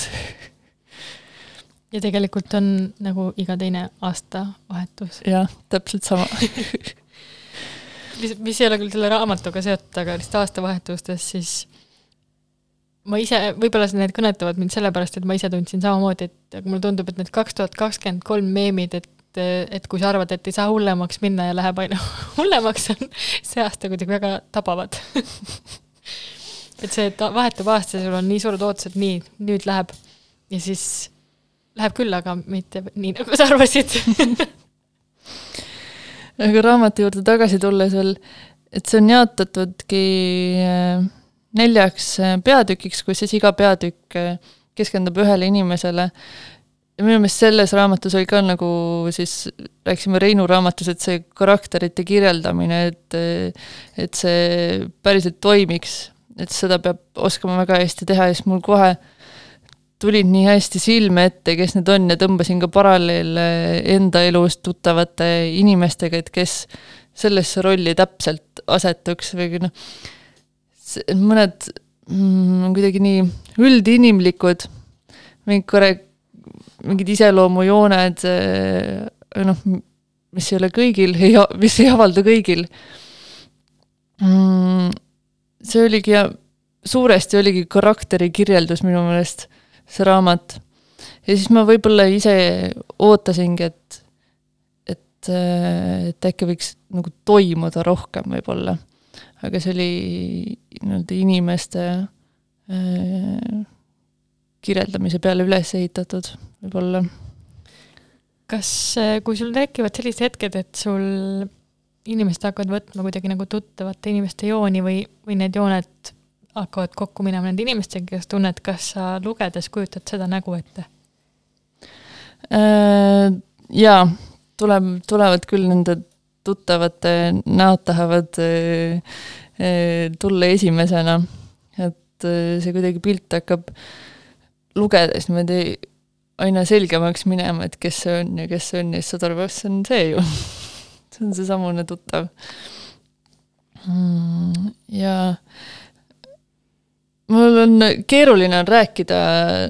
[laughs] ja tegelikult on nagu iga teine aastavahetus. jah, täpselt sama [laughs] mis, ei ole küll selle raamatuga seotud, aga lihtsalt aastavahetustes siis ma ise, võib-olla need kõnetavad mind sellepärast, et ma ise tundsin samamoodi, et mulle tundub, et need kaks tuhat kakskümmend kolm meemid, et, et kui sa arvad, et ei saa hullemaks minna ja läheb aina [laughs] hullemaks, on see aasta kuidagi väga tabavad. [laughs] Et see, et vahetub aasta, sul on nii suured ootused, nii, nüüd läheb. Ja siis läheb küll, aga mitte nii, nagu sa arvasid [laughs] aga raamatu juurde tagasi tulles veel, et see on jaotatudki äh, neljaks äh, peatükiks, kus siis iga peatükk äh, keskendub ühele inimesele. Ja minu meelest selles raamatus oli ka nagu siis, rääkisime Reinu raamatus, et see karakterite kirjeldamine, et et see päriselt toimiks, et seda peab oskama väga hästi teha ja siis mul kohe tulid nii hästi silme ette, kes need on ja tõmbasin ka paralleele enda elus tuttavate inimestega, et kes sellesse rolli täpselt asetuks või noh, mõned mm, on kuidagi nii üldinimlikud, mingi korra mingid iseloomujooned, eh, noh, mis ei ole kõigil, ei, mis ei avaldu kõigil. Mm, see oligi ja suuresti oligi karakteri kirjeldus minu meelest, see raamat. ja siis ma võib-olla ise ootasingi, et, et, et äkki võiks nagu toimuda rohkem võib-olla. aga see oli nii-öelda inimeste äh, kirjeldamise peale üles ehitatud võib-olla. kas, äh, kui sul tekivad sellised hetked, et sul inimesed hakkavad võtma kuidagi nagu tuttavate inimeste jooni või, või need jooned hakkavad kokku minema nende inimestega, kes tunned, kas sa lugedes kujutad seda nägu ette? Äh, jaa, tuleb, tulevad küll nende tuttavate näod tahavad äh, tulla esimesena, et see kuidagi pilt hakkab lugedes niimoodi aina selgemaks minema, et kes see on ja kes see on ja siis saad aru, see on see ju [laughs] see on seesamune tuttav mm,. ja mul on, keeruline on rääkida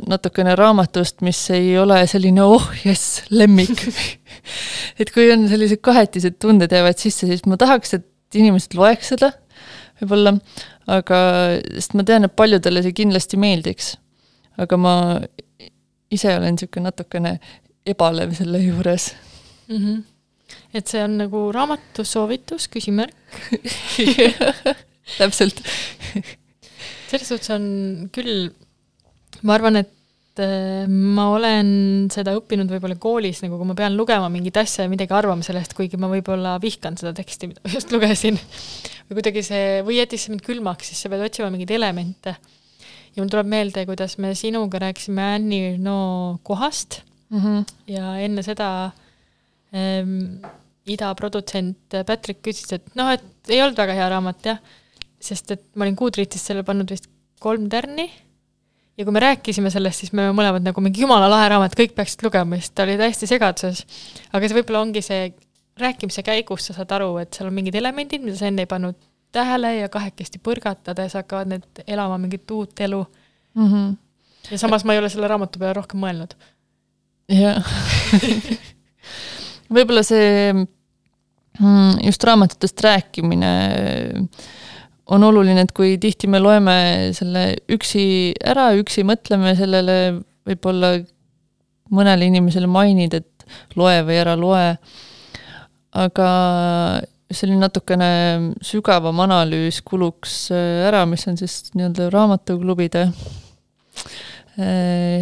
natukene raamatust, mis ei ole selline oh jess, lemmik [laughs] et kui on sellised kahetised tunded jäävad sisse, siis ma tahaks, et inimesed loeks seda, võib-olla, aga, sest ma tean, et paljudele see kindlasti meeldiks. aga ma ise olen niisugune natukene ebalev selle juures mm. -hmm. et see on nagu raamatu soovitus, küsimärk [laughs] täpselt [laughs] selles suhtes on küll, ma arvan, et äh, ma olen seda õppinud võib-olla koolis, nagu kui ma pean lugema mingit asja ja midagi arvama sellest, kuigi ma võib-olla vihkan seda teksti, mida ma just lugesin. või kuidagi see, või jättis see mind külmaks, siis sa pead otsima mingeid elemente ja mul tuleb meelde, kuidas me sinuga rääkisime Annie no kohast mm -hmm. ja enne seda ähm, idaprodutsent Patrick küsis, et noh, et ei olnud väga hea raamat jah, sest et ma olin Goodreadsist sellele pannud vist kolm tärni ja kui me rääkisime sellest, siis me mõlemad nagu mingi jumala lahe raamat, kõik peaksid lugema, siis ta oli täiesti segaduses. aga see võib-olla ongi see rääkimise käigus sa saad aru, et seal on mingid elemendid, mida sa enne ei pannud tähele ja kahekesti põrgatades hakkavad need elama mingit uut elu mm. -hmm. ja samas ma ei ole selle raamatu peale rohkem mõelnud. jah [laughs] võib-olla see mm, just raamatutest rääkimine on oluline, et kui tihti me loeme selle üksi ära, üksi mõtleme sellele, võib-olla mõnele inimesele mainid, et loe või ära loe, aga selline natukene sügavam analüüs kuluks äh, ära, mis on siis nii-öelda raamatuklubide äh,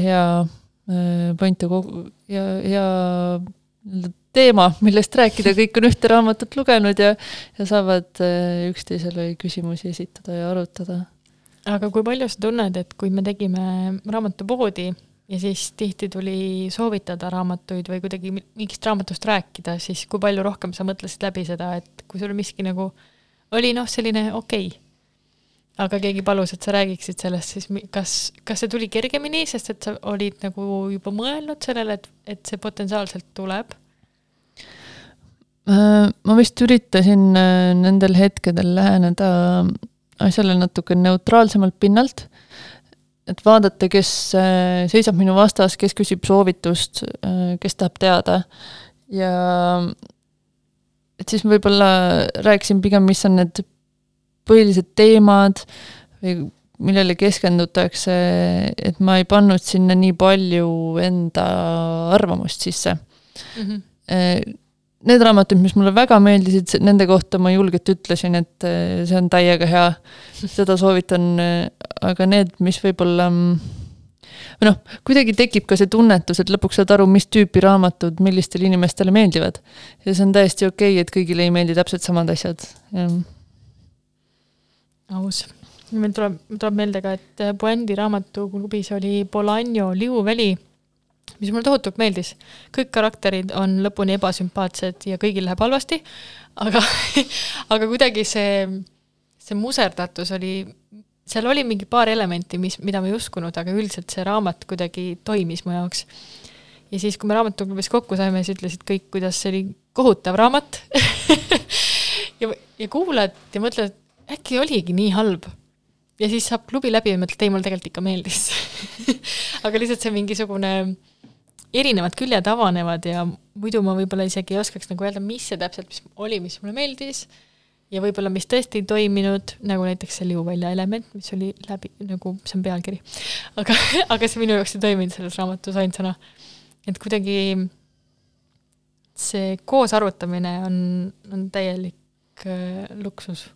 hea äh, point ja hea nii-öelda teema, millest rääkida, kõik on ühte raamatut lugenud ja, ja saavad üksteisele küsimusi esitada ja arutada. aga kui palju sa tunned, et kui me tegime raamatupoodi ja siis tihti tuli soovitada raamatuid või kuidagi mingist raamatust rääkida, siis kui palju rohkem sa mõtlesid läbi seda, et kui sul miski nagu oli noh, selline okei okay., aga keegi palus, et sa räägiksid sellest, siis kas, kas see tuli kergemini, sest et sa olid nagu juba mõelnud sellele, et, et see potentsiaalselt tuleb? Äh, ma vist üritasin äh, nendel hetkedel läheneda asjale natuke neutraalsemalt pinnalt et vaadata, kes äh, seisab minu vastas, kes küsib soovitust, äh, kes tahab teada ja et siis võib-olla rääkisin pigem, mis on need põhilised teemad või millele keskendutakse, et ma ei pannud sinna nii palju enda arvamust sisse mm. -hmm need raamatud, mis mulle väga meeldisid, nende kohta ma julgelt ütlesin, et eh, see on täiega hea, seda soovitan, eh, aga need, mis võib-olla või noh, kuidagi tekib ka see tunnetus, et lõpuks saad aru, mis tüüpi raamatud millistele inimestele meeldivad. ja see on täiesti okei okay,, et kõigile ei meeldi täpselt samad asjad. aus. meil tuleb, tuleb meelde ka, et Puändi raamatuklubis oli Bolaño Liuväli mis mulle tohutult meeldis. kõik karakterid on lõpuni ebasümpaatsed ja kõigil läheb halvasti, aga [laughs] aga kuidagi see, see muserdatus oli, seal oli mingi paar elementi, mis, mida ma ei uskunud, aga üldiselt see raamat kuidagi toimis mu jaoks. ja siis, kui me raamatuklubis kokku saime, siis ütlesid kõik, kuidas see oli kohutav raamat [laughs] ja, ja kuulad ja mõtled, äkki oligi nii halb ja siis saab klubi läbi ja mõtled, ei, mulle tegelikult ikka meeldis [laughs] aga lihtsalt see mingisugune erinevad küljed avanevad ja muidu ma võib-olla isegi ei oskaks nagu öelda, mis see täpselt mis oli, mis mulle meeldis, ja võib-olla mis tõesti ei toiminud, nagu näiteks see liuvälja element, mis oli läbi, nagu see on pealkiri. aga, [laughs] aga see minu jaoks ei toiminud selles raamatus ainsana. et kuidagi see koos arutamine on, on täielik äh, luksus.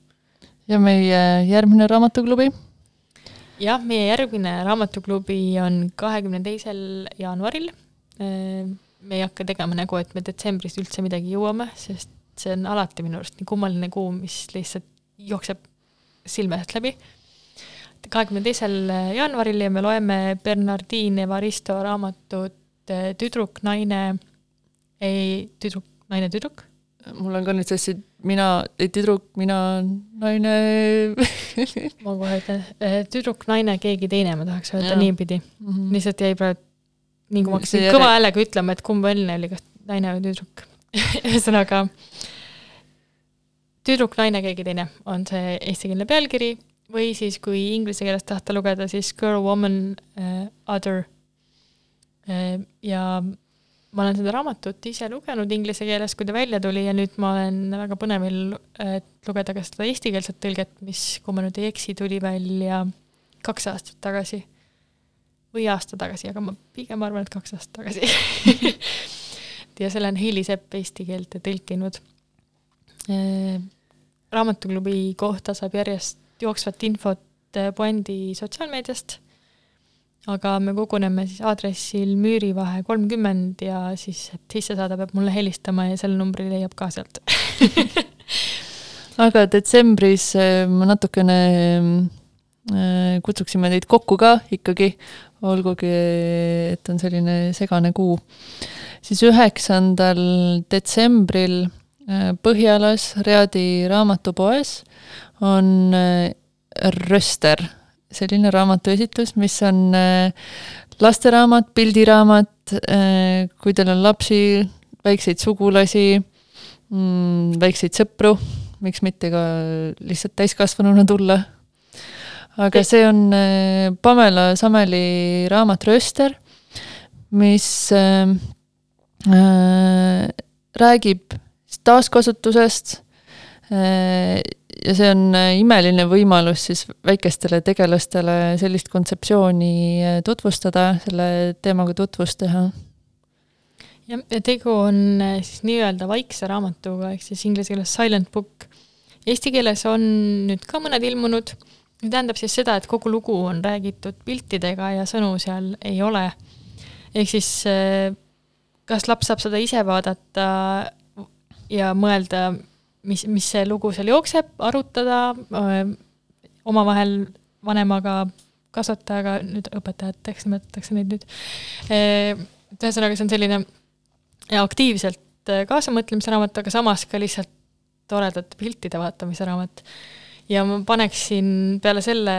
ja meie järgmine raamatuklubi? jah, meie järgmine raamatuklubi on kahekümne teisel jaanuaril me ei hakka tegema nägu, et me detsembris üldse midagi jõuame, sest see on alati minu arust nii kummaline kuu, mis lihtsalt jookseb silme eest läbi. kahekümne teisel jaanuaril ja me loeme Bernardine Evaristo raamatut eh, Tüdruk, naine, ei, tüdruk, naine, tüdruk. mul on ka nüüd sassi, mina, ei tüdruk, mina, naine ma kohe ütlen, eh, tüdruk, naine, keegi teine, ma tahaks öelda niipidi mm. -hmm. lihtsalt jäi praegu nii kui ma hakkasin kõva häälega ütlema, et kumb enne oli, kas naine või tüdruk. [laughs] Ühesõnaga tüdruk, naine, keegi teine on see eestikeelne pealkiri. Või siis, kui inglise keeles tahta lugeda, siis girl, woman uh,, other. Uh,. ja ma olen seda raamatut ise lugenud inglise keeles, kui ta välja tuli ja nüüd ma olen väga põnevil, et lugeda ka seda eestikeelset tõlget, mis, kui ma nüüd ei eksi, tuli välja kaks aastat tagasi või aasta tagasi, aga ma pigem arvan, et kaks aastat tagasi. [laughs] Ja selle on Heili Sepp eesti keelde tõlkinud. Äh, raamatuklubi kohta saab järjest jooksvat infot äh, Puändi sotsiaalmeediast, aga me koguneme siis aadressil Müürivahe kolmkümmend ja siis, et sisse saada, peab mulle helistama ja selle numbri leiab ka sealt. [laughs] [laughs] Aga detsembris äh, ma natukene kutsuksime teid kokku ka ikkagi, olgugi et on selline segane kuu. siis üheksandal detsembril äh, Põhjalas Riadi raamatupoes on äh, Röster, selline raamatuesitlus, mis on äh, lasteraamat, pildiraamat, kui teil on lapsi, väikseid sugulasi, mm, väikseid sõpru, miks mitte ka lihtsalt täiskasvanuna tulla aga see on äh, Pamela Sameli raamat Rööster, mis äh, äh, räägib taaskasutusest ja see on imeline võimalus siis väikestele tegelastele sellist kontseptsiooni tutvustada, selle teemaga tutvust teha jah, ja tegu on siis nii-öelda vaikse raamatuga, ehk siis inglise keeles silent book. Eesti keeles on nüüd ka mõned ilmunud, tähendab siis seda, et kogu lugu on räägitud piltidega ja sõnu seal ei ole. ehk siis kas laps saab seda ise vaadata ja mõelda, mis, mis see lugu seal jookseb, arutada omavahel vanemaga, kasvatajaga, nüüd õpetajateks nimetatakse neid nüüd. et ühesõnaga, see on selline aktiivselt kaasamõtlemise raamat, aga samas ka lihtsalt toredate piltide vaatamise raamat. Ja ma paneksin peale selle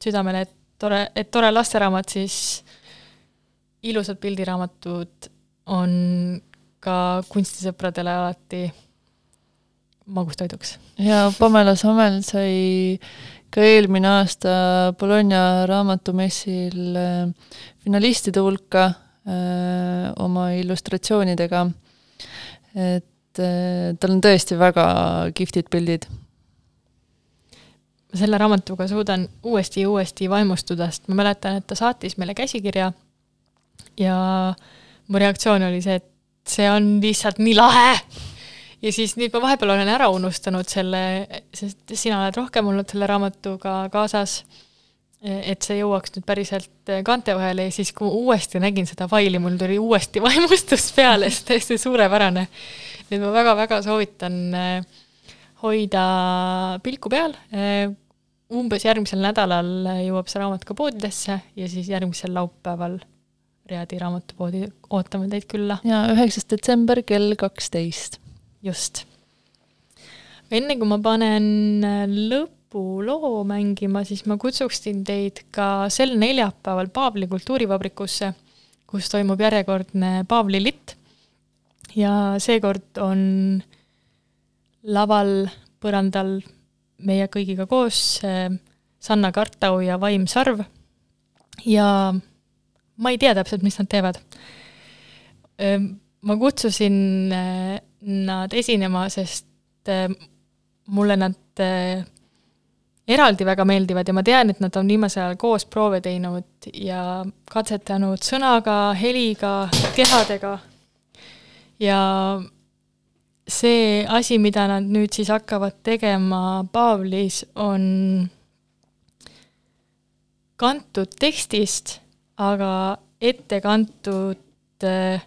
südamele, et tore, et tore lasteraamat, siis ilusad pildiraamatud on ka kunstisõpradele alati magustoiduks. ja Pamela Sammel sai ka eelmine aasta Bologna raamatumessil äh, finalistide hulka öö, äh, oma illustratsioonidega. et öö, äh, tal on tõesti väga kihvtid pildid. Ma selle raamatuga suudan uuesti ja uuesti vaimustuda, sest ma mäletan, et ta saatis meile käsikirja ja mu reaktsioon oli see, et see on lihtsalt nii lahe. ja siis nüüd ma vahepeal olen ära unustanud selle, sest sina oled rohkem olnud selle raamatuga kaasas, et see jõuaks nüüd päriselt kaante vahele ja siis, kui ma uuesti nägin seda faili, mul tuli uuesti [laughs] vaimustus peale, sest täiesti suurepärane. nüüd ma väga-väga soovitan eh, hoida pilku peal, eh, umbes järgmisel nädalal jõuab see raamat ka poodidesse ja siis järgmisel laupäeval Riadi raamatupoodi ootame teid külla. ja üheksas detsember kell kaksteist. just. enne kui ma panen lõpuloo mängima, siis ma kutsuksin teid ka sel neljapäeval Paavli kultuurivabrikusse, kus toimub järjekordne Paavli litt. ja seekord on laval, põrandal meie kõigiga koos Sanna Kartau ja Vaim Sarv ja ma ei tea täpselt, mis nad teevad. ma kutsusin äh, nad esinema, sest äh, mulle nad äh, eraldi väga meeldivad ja ma tean, et nad on viimasel ajal koos proove teinud ja katsetanud sõnaga, heliga, kehadega. ja see asi, mida nad nüüd siis hakkavad tegema Paavlis, on kantud tekstist aga ette kantud äh,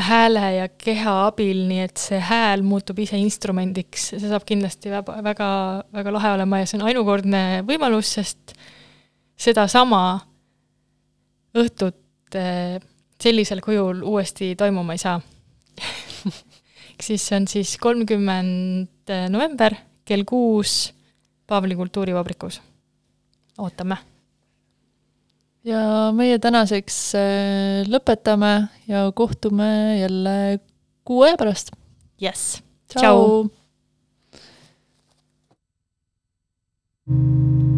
hääle ja keha abil, nii et see hääl muutub ise instrumendiks, see saab kindlasti väga, väga, väga lahe olema ja see on ainukordne võimalus, sest sedasama õhtut äh, sellisel kujul uuesti toimuma ei saa [laughs] siis see on siis kolmkümmend november kell kuus Paavli kultuurivabrikus. ootame ja meie tänaseks äh, lõpetame ja kohtume jälle kuu aja pärast. jess, tšau, tšau..